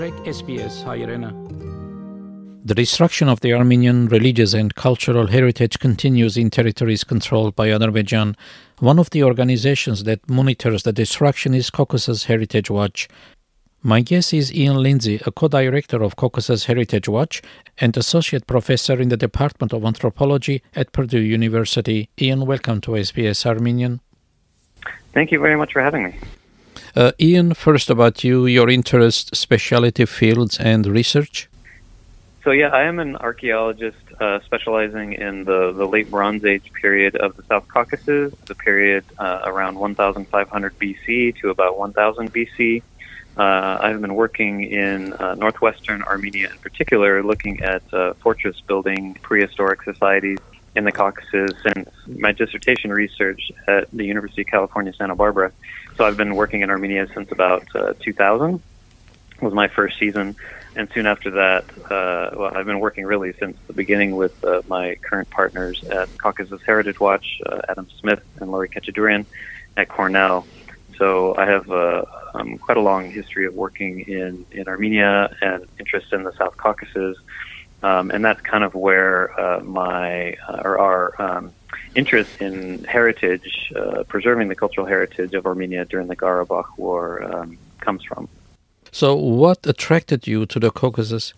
Trek SBS Hayrena. The destruction of the Armenian religious and cultural heritage continues in territories controlled by Azerbaijan. One of the organizations that monitors the destruction is Caucasus Heritage Watch. My guest is Ian Lindsay, a co director of Caucasus Heritage Watch and associate professor in the Department of Anthropology at Purdue University. Ian, welcome to SBS Armenian. Thank you very much for having me. Uh, Ian, first about you, your interest, specialty fields, and research. So, yeah, I am an archaeologist uh, specializing in the, the late Bronze Age period of the South Caucasus, the period uh, around 1500 BC to about 1000 BC. Uh, I've been working in uh, northwestern Armenia in particular, looking at uh, fortress building prehistoric societies in the Caucasus since my dissertation research at the University of California, Santa Barbara. So I've been working in Armenia since about uh, 2000 was my first season, and soon after that, uh, well, I've been working really since the beginning with uh, my current partners at Caucasus Heritage Watch, uh, Adam Smith and Lori Khatchadourian at Cornell. So I have uh, um, quite a long history of working in, in Armenia and interest in the South Caucasus. Um, and that's kind of where uh, my uh, or our um, interest in heritage, uh, preserving the cultural heritage of Armenia during the Karabakh War, um, comes from. So, what attracted you to the Caucasus?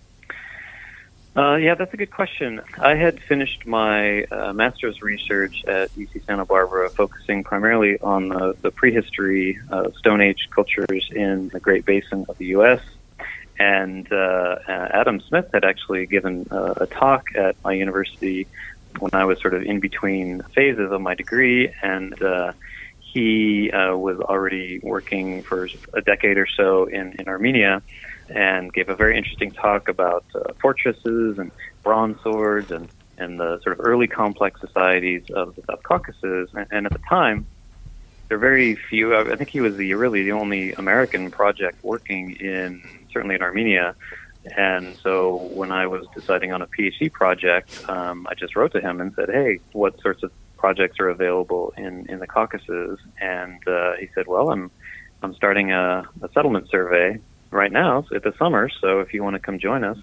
Uh, yeah, that's a good question. I had finished my uh, master's research at UC Santa Barbara, focusing primarily on the, the prehistory of Stone Age cultures in the Great Basin of the U.S. And uh, Adam Smith had actually given uh, a talk at my university when I was sort of in between phases of my degree, and uh, he uh, was already working for a decade or so in, in Armenia and gave a very interesting talk about uh, fortresses and bronze swords and, and the sort of early complex societies of the South Caucasus. And, and at the time, there are very few. I think he was the really the only American project working in certainly in Armenia. And so when I was deciding on a PhD project, um, I just wrote to him and said, "Hey, what sorts of projects are available in in the Caucasus?" And uh, he said, "Well, I'm I'm starting a, a settlement survey right now at the summer. So if you want to come join us,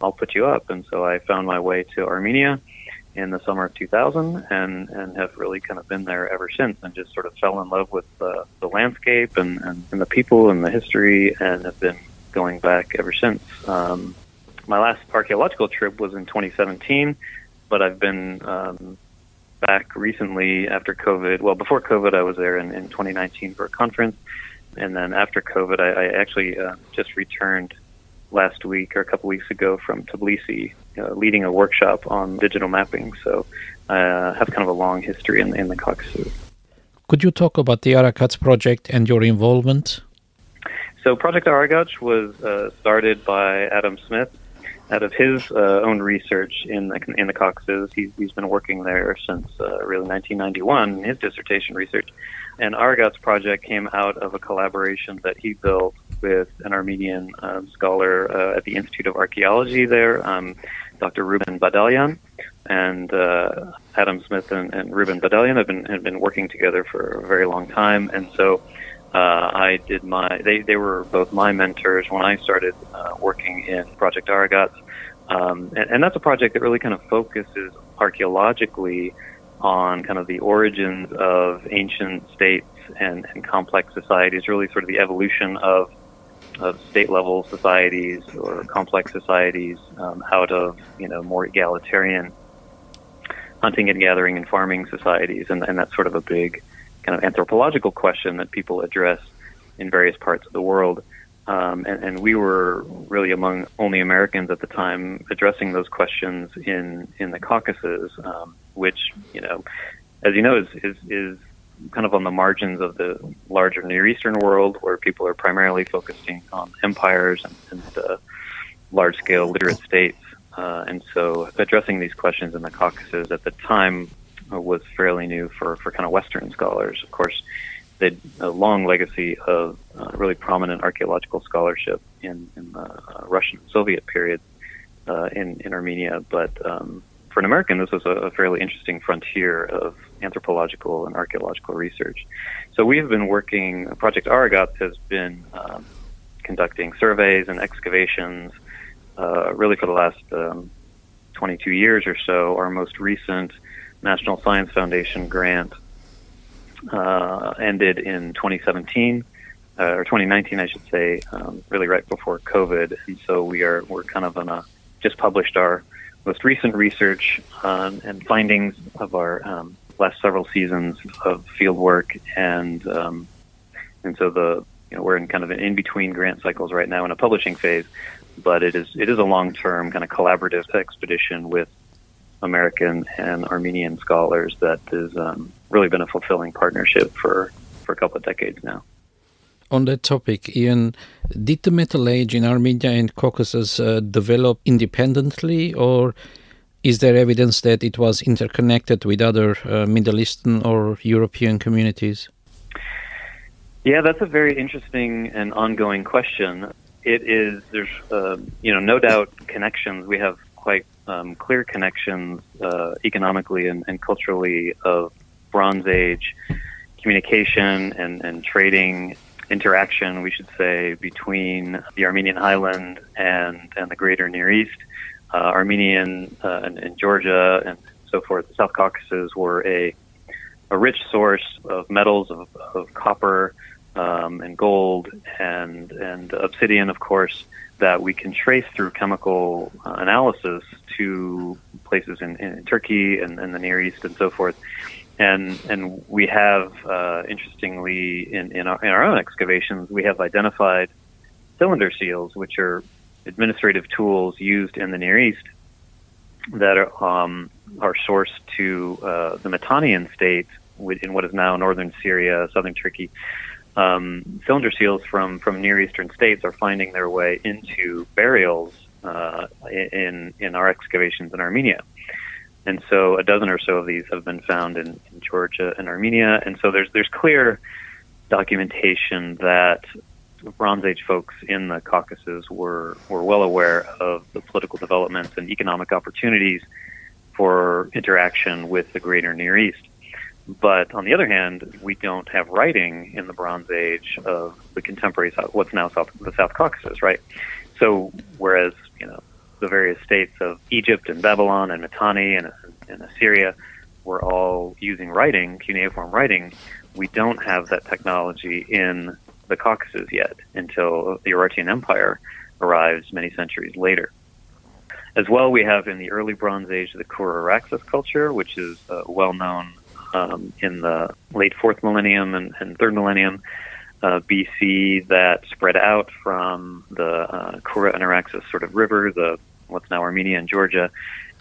I'll put you up. And so I found my way to Armenia in the summer of 2000 and, and have really kind of been there ever since and just sort of fell in love with the, the landscape and, and, and the people and the history and have been going back ever since. Um, my last archaeological trip was in 2017, but I've been um, back recently after COVID. Well, before COVID, I was there in, in 2019 for a conference and then after COVID, I, I actually uh, just returned last week or a couple weeks ago from Tbilisi, uh, leading a workshop on digital mapping. So I uh, have kind of a long history in, in the Caucasus. Could you talk about the Aragats project and your involvement? So Project Aragats was uh, started by Adam Smith out of his uh, own research in the in the Caucasus. He's, he's been working there since uh, really 1991. in His dissertation research, and Aragats project came out of a collaboration that he built with an Armenian um, scholar uh, at the Institute of Archaeology there, um, Dr. Ruben Badalyan, and uh, Adam Smith and, and Ruben Badalyan have been have been working together for a very long time, and so. Uh, I did my. They they were both my mentors when I started uh, working in Project Aragats, um, and, and that's a project that really kind of focuses archaeologically on kind of the origins of ancient states and, and complex societies, really sort of the evolution of of state level societies or complex societies um, out of you know more egalitarian hunting and gathering and farming societies, and, and that's sort of a big kind of anthropological question that people address in various parts of the world. Um, and, and, we were really among only Americans at the time addressing those questions in in the Caucasus, um, which you know, as you know, is, is is kind of on the margins of the larger Near Eastern world, where people are primarily focusing on empires and, and large scale literate states. Uh, and so, addressing these questions in the Caucasus at the time was fairly new for, for kind of Western scholars. Of course, they a long legacy of uh, really prominent archaeological scholarship in, in the uh, Russian Soviet period uh, in, in Armenia. But um, for an American, this was a, a, fairly interesting frontier of anthropological and archaeological research. So we have been working, Project Aragats has been um, conducting surveys and excavations uh, really for the last um, 22 years or so. Our most recent National Science Foundation grant uh, ended in 2017 uh, or 2019, I should say, um, really right before COVID, and so we are we're kind of on a just published our most recent research um, and findings of our um, last several seasons of field work, and um, and so the you know we're in kind of an in between grant cycles right now in a publishing phase, but it is it is a long term kind of collaborative expedition with American and Armenian scholars that has um, really been a fulfilling partnership for for a couple of decades now on that topic, Ian, did the Metal Age in Armenia and Caucasus uh, develop independently, or is there evidence that it was interconnected with other uh, Middle Eastern or European communities? Yeah, that's a very interesting and ongoing question. It is there's uh, you know no doubt connections. We have quite um, clear connections uh, economically and, and culturally of Bronze Age communication and, and trading interaction, we should say, between the Armenian highland and, and the greater Near East. Uh, Armenian uh, and, and, Georgia and so forth, the South Caucasus were a, a rich source of metals, of, of copper um, and gold and, and obsidian, of course, that we can trace through chemical uh, analysis to places in, in Turkey and, and the Near East and so forth and and we have uh, interestingly in in our, in our own excavations we have identified cylinder seals, which are administrative tools used in the Near East that are um, are sourced to uh, the Mitannian state in what is now northern Syria, southern Turkey. Um, cylinder seals from from Near Eastern states are finding their way into burials uh, in in our excavations in Armenia. And so a dozen or so of these have been found in, in Georgia and Armenia. And so there's there's clear documentation that Bronze Age folks in the Caucasus were were well aware of the political developments and economic opportunities for interaction with the greater Near East. But on the other hand, we don't have writing in the Bronze Age of the contemporary what's now South, the South Caucasus, right? So whereas you know the various states of Egypt and Babylon and Mitanni and, and Assyria were all using writing, cuneiform writing. We don't have that technology in the Caucasus yet until the Urartian Empire arrives many centuries later. As well, we have in the early Bronze Age the Kura-Araxes culture, which is uh, well known um, in the late fourth millennium and, and third millennium uh, BC that spread out from the uh, Kura and Araxes sort of river, the what's now Armenia and Georgia,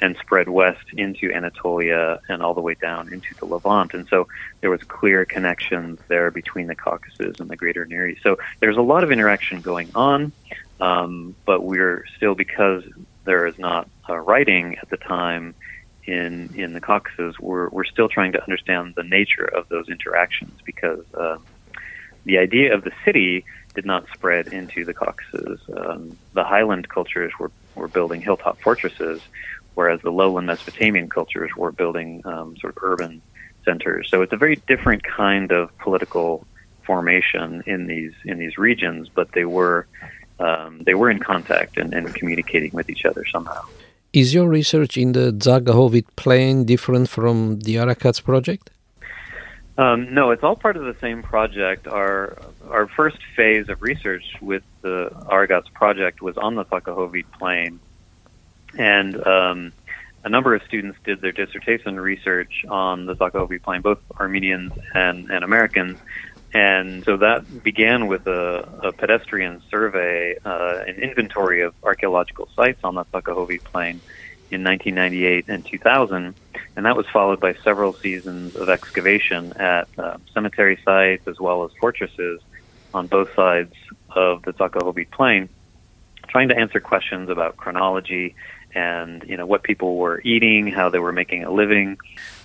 and spread west into Anatolia and all the way down into the Levant. And so there was clear connections there between the Caucasus and the Greater Near East. So there's a lot of interaction going on, um, but we're still because there is not uh, writing at the time in in the Caucasus. We're we're still trying to understand the nature of those interactions because. Uh, the idea of the city did not spread into the Caucasus. Um, the highland cultures were, were building hilltop fortresses, whereas the lowland Mesopotamian cultures were building um, sort of urban centers. So it's a very different kind of political formation in these in these regions, but they were um, they were in contact and, and communicating with each other somehow. Is your research in the Tsaghkahovit plain different from the Aragats project? Um, no, it's all part of the same project. Our our first phase of research with the Aragats project was on the Tsaghkahovit Plain, and um, a number of students did their dissertation research on the Tsaghkahovit Plain, both Armenians and, and Americans. And so that began with a, a pedestrian survey, uh, an inventory of archaeological sites on the Tsaghkahovit Plain in 1998 and 2000, and that was followed by several seasons of excavation at uh, cemetery sites as well as fortresses on both sides of the Tsaghkahovit Plain, trying to answer questions about chronology and you know what people were eating, how they were making a living,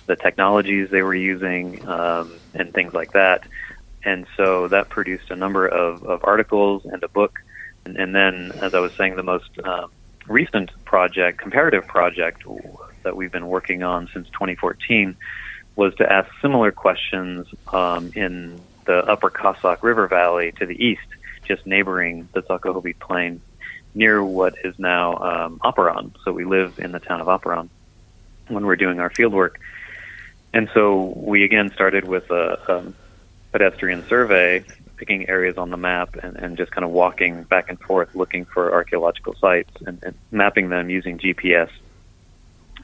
the technologies they were using, um, and things like that. And so that produced a number of, of articles and a book. And, and then, as I was saying, the most um, recent project, comparative project that we've been working on since 2014, was to ask similar questions um, in the Upper Kasakh River Valley to the east, just neighboring the Tsaghkahovit Plain near what is now um, Aparan. So we live in the town of Aparan when we're doing our field work. And so we again started with a, a pedestrian survey, picking areas on the map and, and just kind of walking back and forth looking for archaeological sites and, and mapping them using GPS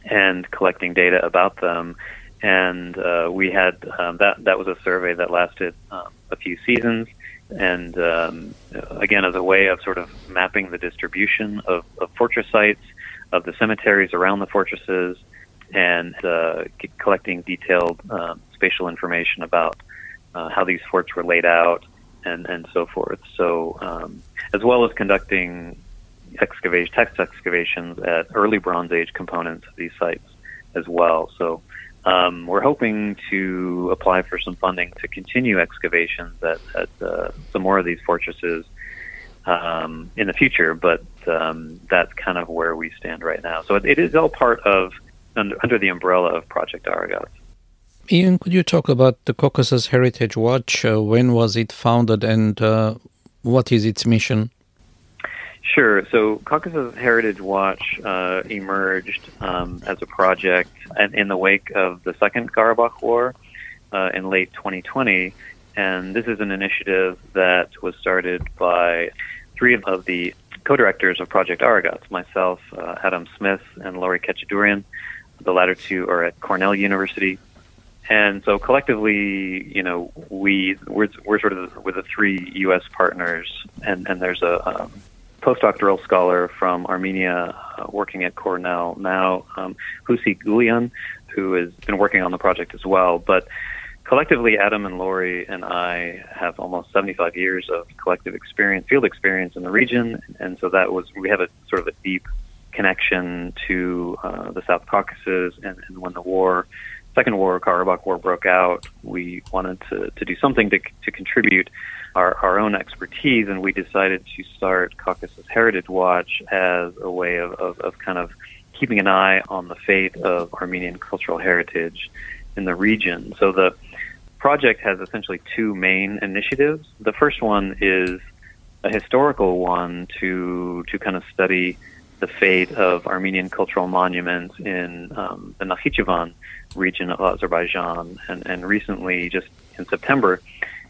and collecting data about them. And uh, we had um, that that was a survey that lasted um, a few seasons and um, again as a way of sort of mapping the distribution of, of fortress sites, of the cemeteries around the fortresses, and uh, collecting detailed um, spatial information about uh, how these forts were laid out and, and so forth. So, um, as well as conducting excavation, text excavations at early Bronze Age components of these sites as well. So, um, we're hoping to apply for some funding to continue excavations at, at uh, some more of these fortresses um, in the future, but um, that's kind of where we stand right now. So it, it is all part of under, under the umbrella of Project Aragats. Ian, could you talk about the Caucasus Heritage Watch? Uh, when was it founded and uh, what is its mission? Sure. So Caucasus Heritage Watch uh, emerged um, as a project in the wake of the Second Karabakh War uh, in late 2020. And this is an initiative that was started by three of the co-directors of Project Aragats, myself, uh, Adam Smith, and Lori Khatchadourian. The latter two are at Cornell University. And so collectively, you know, we we're, we're sort of with the three U.S. partners, and, and there's a postdoctoral scholar from Armenia uh, working at Cornell now, um, Husik Ghulyan, who has been working on the project as well. But collectively, Adam and Lori and I have almost 75 years of collective experience, field experience in the region, and so that was we have a sort of a deep connection to uh, the South Caucasus, and, and when the war. Second War, Karabakh War broke out. We wanted to, to do something to, to contribute our, our own expertise, and we decided to start Caucasus Heritage Watch as a way of, of, of kind of keeping an eye on the fate of Armenian cultural heritage in the region. So the project has essentially two main initiatives. The first one is a historical one to to kind of study the fate of Armenian cultural monuments in um, the Nakhichevan region of Azerbaijan. And, and recently, just in September,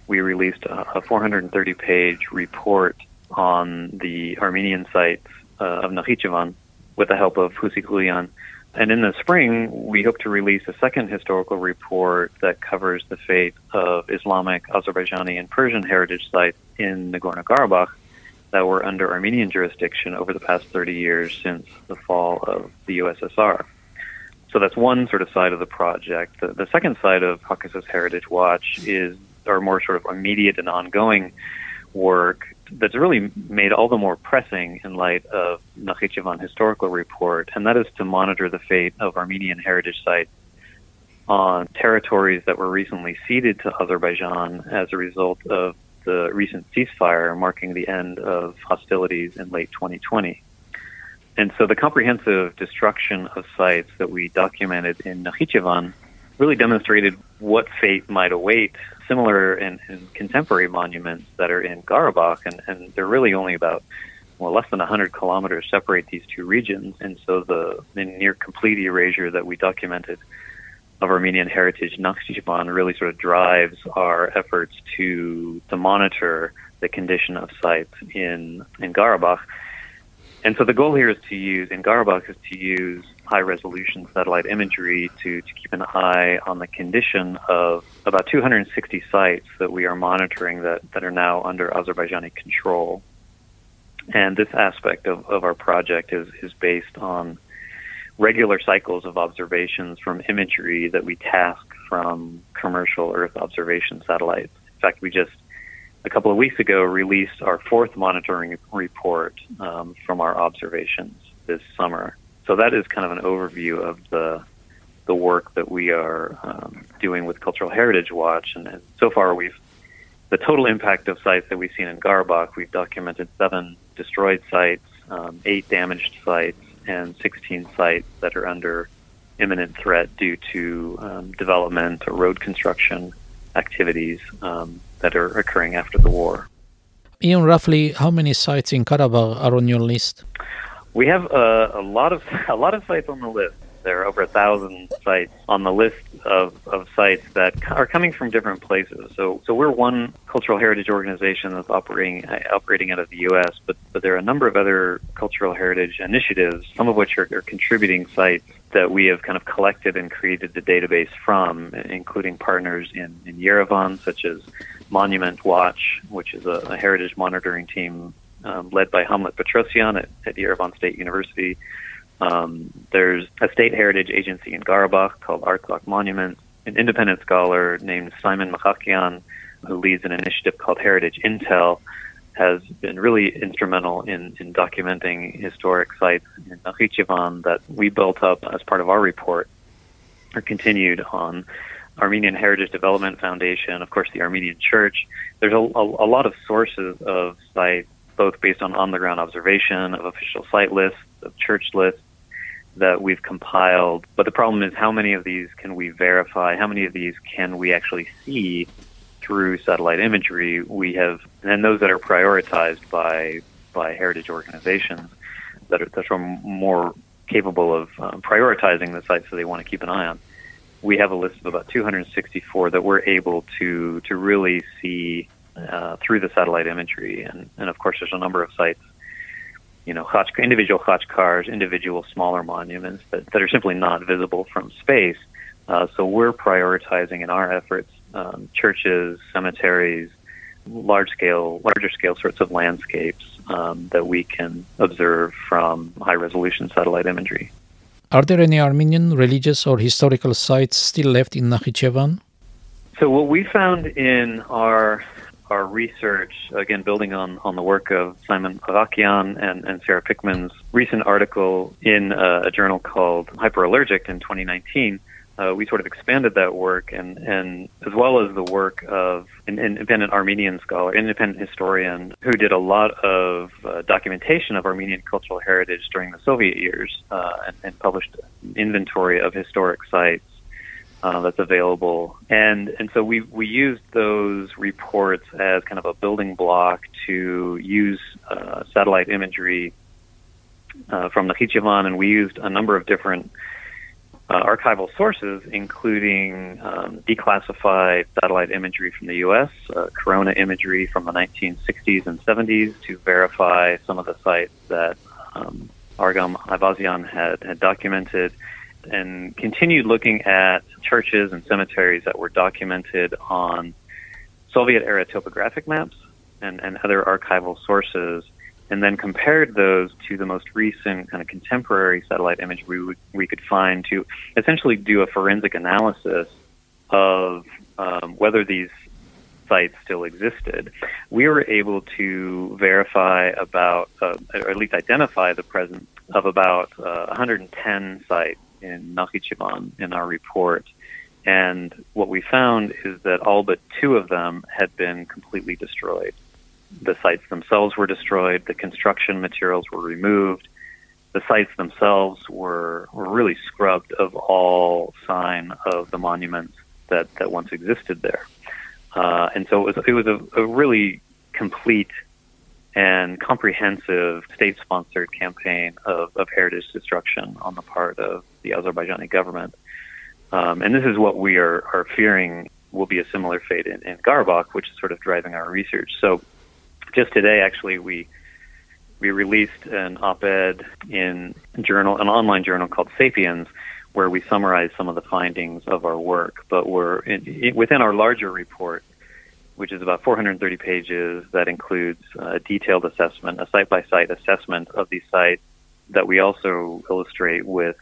we released a, a 430 page report on the Armenian sites uh, of Nakhichevan with the help of Husik Ghulyan. And in the spring, we hope to release a second historical report that covers the fate of Islamic, Azerbaijani, and Persian heritage sites in Nagorno Karabakh that were under Armenian jurisdiction over the past 30 years since the fall of the USSR. So that's one sort of side of the project. The, the second side of Caucasus Heritage Watch is our more sort of immediate and ongoing work that's really made all the more pressing in light of Nakhichevan historical report, and that is to monitor the fate of Armenian heritage sites on territories that were recently ceded to Azerbaijan as a result of the recent ceasefire marking the end of hostilities in late 2020. And so the comprehensive destruction of sites that we documented in Nakhichevan really demonstrated what fate might await similar in, in contemporary monuments that are in Karabakh, and, and they're really only about well less than 100 kilometers separate these two regions, and so the, the near complete erasure that we documented of Armenian heritage, Nakhchivan really sort of drives our efforts to to monitor the condition of sites in in Karabakh. And so the goal here is to use in Karabakh is to use high resolution satellite imagery to, to keep an eye on the condition of about 260 sites that we are monitoring that, that are now under Azerbaijani control. And this aspect of, of our project is, is based on regular cycles of observations from imagery that we task from commercial Earth observation satellites. In fact, we just a couple of weeks ago released our fourth monitoring report um, from our observations this summer. So that is kind of an overview of the the work that we are um, doing with Cultural Heritage Watch, and, so far we've the total impact of sites that we've seen in Karabakh. We've documented seven destroyed sites, um, eight damaged sites, and 16 sites that are under imminent threat due to um, development or road construction activities um, that are occurring after the war. Ian, roughly how many sites in Karabakh are on your list? We have uh, a lot of a lot of sites on the list. There are over a thousand sites on the list of, of sites that are coming from different places. So, so we're one cultural heritage organization that's operating operating out of the U.S., but but there are a number of other cultural heritage initiatives, some of which are, are contributing sites that we have kind of collected and created the database from, including partners in, in Yerevan, such as Monument Watch, which is a, a heritage monitoring team um, led by Hamlet Petrosyan at, at Yerevan State University. Um, there's a state heritage agency in Karabakh called Artsakh Monuments, an independent scholar named Simon Maghakyan, who leads an initiative called Heritage Intel, has been really instrumental in, in documenting historic sites in Nakhichevan that we built up as part of our report or continued on Armenian Heritage Development Foundation, of course, the Armenian Church. There's a, a, a lot of sources of sites, both based on on the ground observation of official site lists, of church lists, that we've compiled. But the problem is how many of these can we verify? How many of these can we actually see through satellite imagery? We have, and those that are prioritized by by heritage organizations that are, that are more capable of um, prioritizing the sites that they want to keep an eye on. We have a list of about 264 that we're able to to really see uh, through the satellite imagery, and, and of course, there's a number of sites you know, individual cars, individual smaller monuments that, that are simply not visible from space. Uh, so we're prioritizing in our efforts um, churches, cemeteries, large scale, larger scale sorts of landscapes um, that we can observe from high resolution satellite imagery. Are there any Armenian religious or historical sites still left in Nakhichevan? So what we found in our our research, again, building on, on the work of Simon Avakian and, and Sarah Pickman's recent article in uh, a journal called Hyperallergic in 2019, uh, we sort of expanded that work and, and as well as the work of an independent Armenian scholar, independent historian who did a lot of uh, documentation of Armenian cultural heritage during the Soviet years uh, and, and published an inventory of historic sites uh, that's available. And and so we we used those reports as kind of a building block to use uh, satellite imagery uh, from Nakhichevan, and we used a number of different uh, archival sources, including um, declassified satellite imagery from the U.S., uh, corona imagery from the 1960s and 70s to verify some of the sites that um, Argam Ayvazyan had, had documented and continued looking at churches and cemeteries that were documented on Soviet era topographic maps and, and other archival sources, and then compared those to the most recent kind of contemporary satellite image we, would, we could find to essentially do a forensic analysis of um, whether these sites still existed. We were able to verify about, uh, or at least identify the presence of about uh, 110 sites in Nakhichevan in our report. And what we found is that all but two of them had been completely destroyed. The sites themselves were destroyed, the construction materials were removed, the sites themselves were, were really scrubbed of all sign of the monuments that, that once existed there. Uh, and so it was, it was a, a really complete and comprehensive state sponsored campaign of, of heritage destruction on the part of the Azerbaijani government. Um, and this is what we are, are fearing will be a similar fate in, in which is sort of driving our research. So just today, actually, we we released an op-ed in journal, an online journal called Sapiens, where we summarize some of the findings of our work. But we're in, within our larger report which is about 430 pages that includes a detailed assessment, a site by site assessment of these sites that we also illustrate with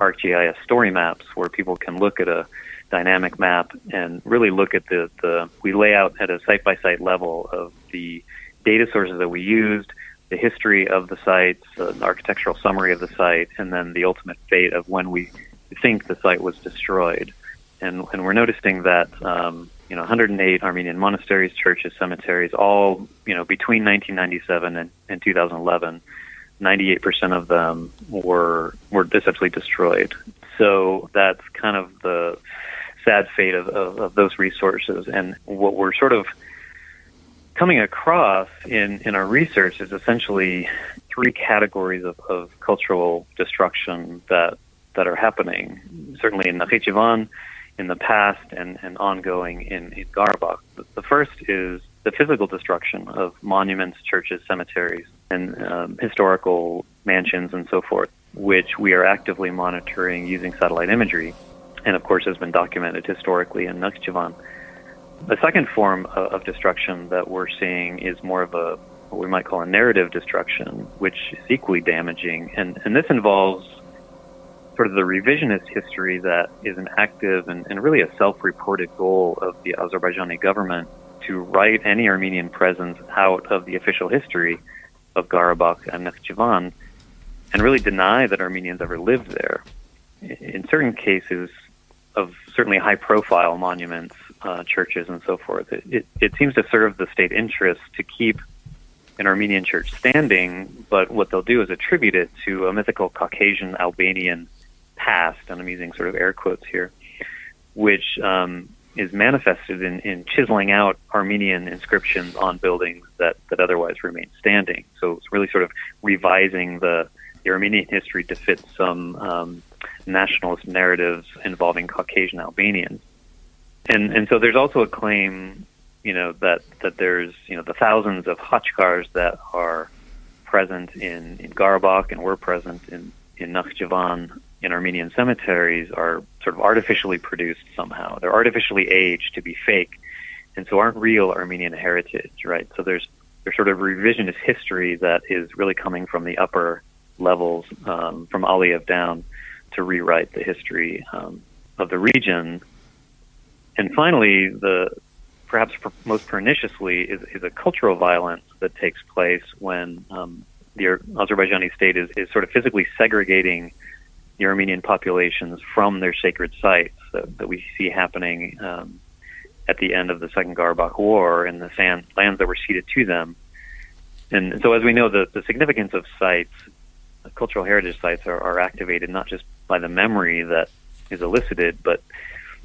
ArcGIS story maps where people can look at a dynamic map and really look at the, the we lay out at a site by site level of the data sources that we used, the history of the sites, an architectural summary of the site, and then the ultimate fate of when we think the site was destroyed. And, and we're noticing that um, you know 108 Armenian monasteries, churches, cemeteries, all you know between 1997 and, and 2011. 98% of them were were essentially destroyed. So that's kind of the sad fate of, of, of those resources. And what we're sort of coming across in, in our research is essentially three categories of, of cultural destruction that that are happening, certainly in Nakhchivan in the past and, and ongoing in, in Karabakh. The first is the physical destruction of monuments, churches, cemeteries, and um, historical mansions and so forth, which we are actively monitoring using satellite imagery, and of course has been documented historically in Nakhchivan. The second form of destruction that we're seeing is more of a what we might call a narrative destruction, which is equally damaging, and, and this involves sort of the revisionist history that is an active and, and really a self-reported goal of the Azerbaijani government to write any Armenian presence out of the official history of Karabakh and Nakhchivan and really deny that Armenians ever lived there. In certain cases of certainly high profile monuments, uh, churches, and so forth, it, it, it seems to serve the state interest to keep an Armenian church standing, but what they'll do is attribute it to a mythical Caucasian Albanian past, and I'm using sort of air quotes here, which um, is manifested in, in chiseling out Armenian inscriptions on buildings that, that otherwise remain standing. So it's really sort of revising the, the Armenian history to fit some um, nationalist narratives involving Caucasian Albanians. And, and so there's also a claim, you know, that, that there's, you know, the thousands of Khachkars that are present in, in and were present in, in Nakhchivan in Armenian cemeteries are sort of artificially produced somehow. They're artificially aged to be fake, and so aren't real Armenian heritage, right? So there's there's sort of revisionist history that is really coming from the upper levels, um, from Aliyev down, to rewrite the history um, of the region. And finally, the perhaps most perniciously is, is a cultural violence that takes place when um, the Azerbaijani state is, is sort of physically segregating the Armenian populations from their sacred sites that, that we see happening um, at the end of the Second Karabakh War in the sand, lands that were ceded to them. And so, as we know, the, the significance of sites, cultural heritage sites, are, are activated not just by the memory that is elicited, but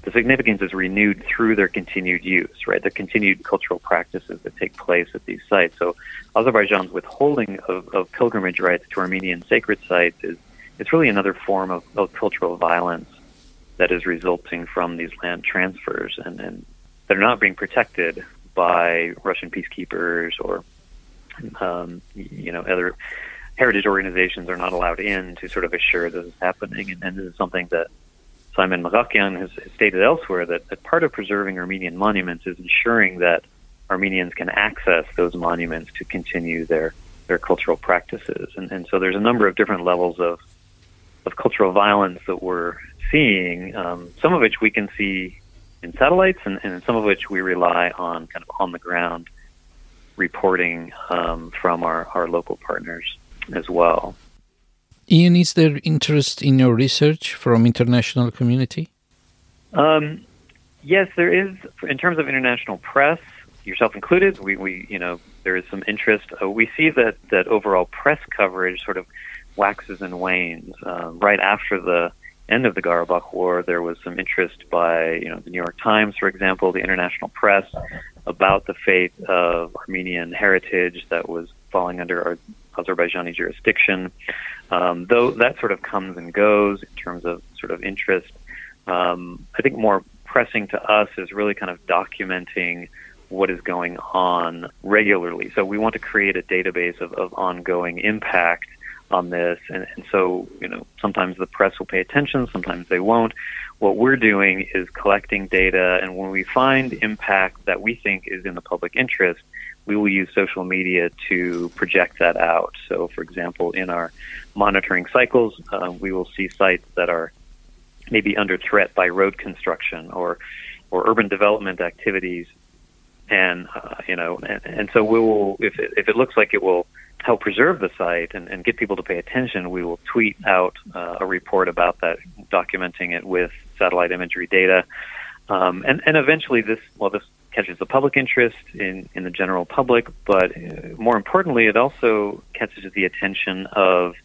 the significance is renewed through their continued use, right? The continued cultural practices that take place at these sites. So, Azerbaijan's withholding of, of pilgrimage rights to Armenian sacred sites is it's really another form of, of cultural violence that is resulting from these land transfers and, and they're not being protected by Russian peacekeepers or um, you know other heritage organizations are not allowed in to sort of assure this is happening. And, and this is something that Simon Maghakyan has stated elsewhere that, that part of preserving Armenian monuments is ensuring that Armenians can access those monuments to continue their their cultural practices. And, and so there's a number of different levels of of cultural violence that we're seeing, um, some of which we can see in satellites, and, and some of which we rely on kind of on the ground reporting um, from our, our local partners as well. Ian, is there interest in your research from international community? Um, yes, there is. In terms of international press, yourself included, we, we you know there is some interest. Uh, we see that that overall press coverage sort of waxes and wanes. Um, right after the end of the Karabakh War, there was some interest by you know the New York Times, for example, the international press, about the fate of Armenian heritage that was falling under Azerbaijani jurisdiction. Um, though that sort of comes and goes in terms of sort of interest, um, I think more pressing to us is really kind of documenting what is going on regularly. So we want to create a database of, of ongoing impact on this. And, and so, you know, sometimes the press will pay attention, sometimes they won't. What we're doing is collecting data, and when we find impact that we think is in the public interest, we will use social media to project that out. So, for example, in our monitoring cycles, uh, we will see sites that are maybe under threat by road construction or or urban development activities, and uh, you know, and, and so we will if it, if it looks like it will help preserve the site and, and get people to pay attention, we will tweet out uh, a report about that, documenting it with satellite imagery data. Um, and, and eventually, this well, this catches the public interest in, in the general public, but uh, more importantly, it also catches the attention of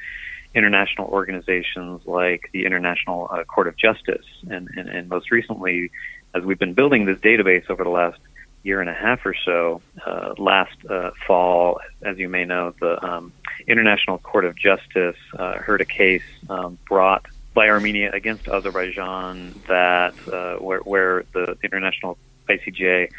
international organizations like the International uh, Court of Justice. And, and, and most recently, as we've been building this database over the last year and a half or so, uh, last uh, fall, as you may know, the um, International Court of Justice uh, heard a case um, brought by Armenia against Azerbaijan that uh, where, where, the International ICJ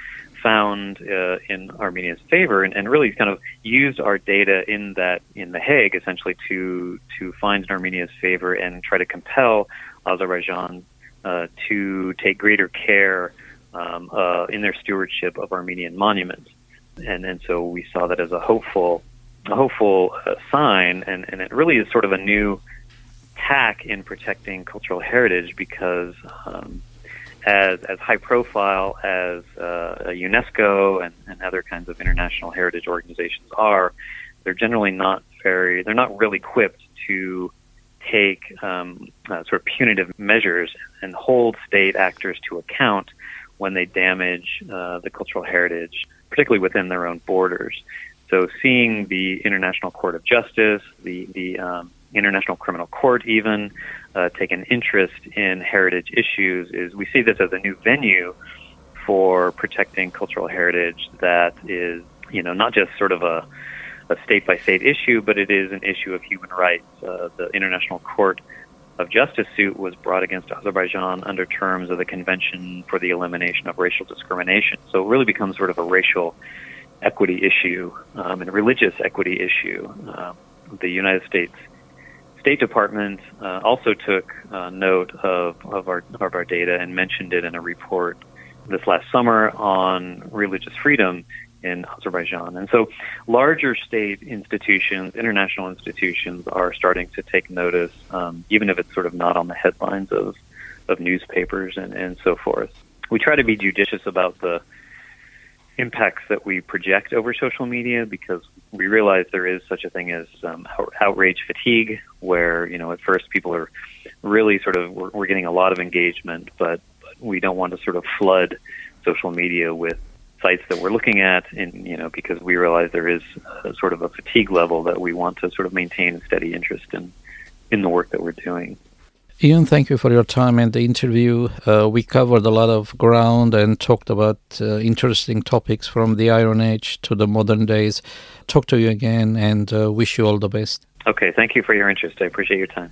found uh, in Armenia's favor and, and, really kind of used our data in that in the Hague essentially to to find in Armenia's favor and try to compel Azerbaijan uh, to take greater care um, uh, in their stewardship of Armenian monuments. And, and so we saw that as a hopeful, a hopeful uh, sign, and, and it really is sort of a new tack in protecting cultural heritage because um, as, as high profile as uh, UNESCO and, and other kinds of international heritage organizations are, they're generally not very, they're not really equipped to take um, uh, sort of punitive measures and hold state actors to account when they damage uh, the cultural heritage, particularly within their own borders. So, seeing the International Court of Justice, the the um, International Criminal Court, even uh, take an interest in heritage issues, is we see this as a new venue for protecting cultural heritage that is, you know, not just sort of a a state by state issue, but it is an issue of human rights. Uh, the International Court of Justice suit was brought against Azerbaijan under terms of the Convention for the Elimination of Racial Discrimination. So it really becomes sort of a racial equity issue um, and a religious equity issue. Uh, the United States State Department uh, also took uh, note of, of, our, of our data and mentioned it in a report this last summer on religious freedom in Azerbaijan. And so larger state institutions, international institutions, are starting to take notice, um, even if it's sort of not on the headlines of, of newspapers and, and so forth. We try to be judicious about the impacts that we project over social media because we realize there is such a thing as um, outrage fatigue, where you know at first people are really sort of we're, we're getting a lot of engagement, but, but we don't want to sort of flood social media with sites that we're looking at, and you know, because we realize there is a, sort of a fatigue level that we want to sort of maintain a steady interest in in the work that we're doing. Ian, thank you for your time and the interview. Uh, we covered a lot of ground and talked about uh, interesting topics from the Iron Age to the modern days. Talk to you again and uh, wish you all the best. Okay, thank you for your interest. I appreciate your time.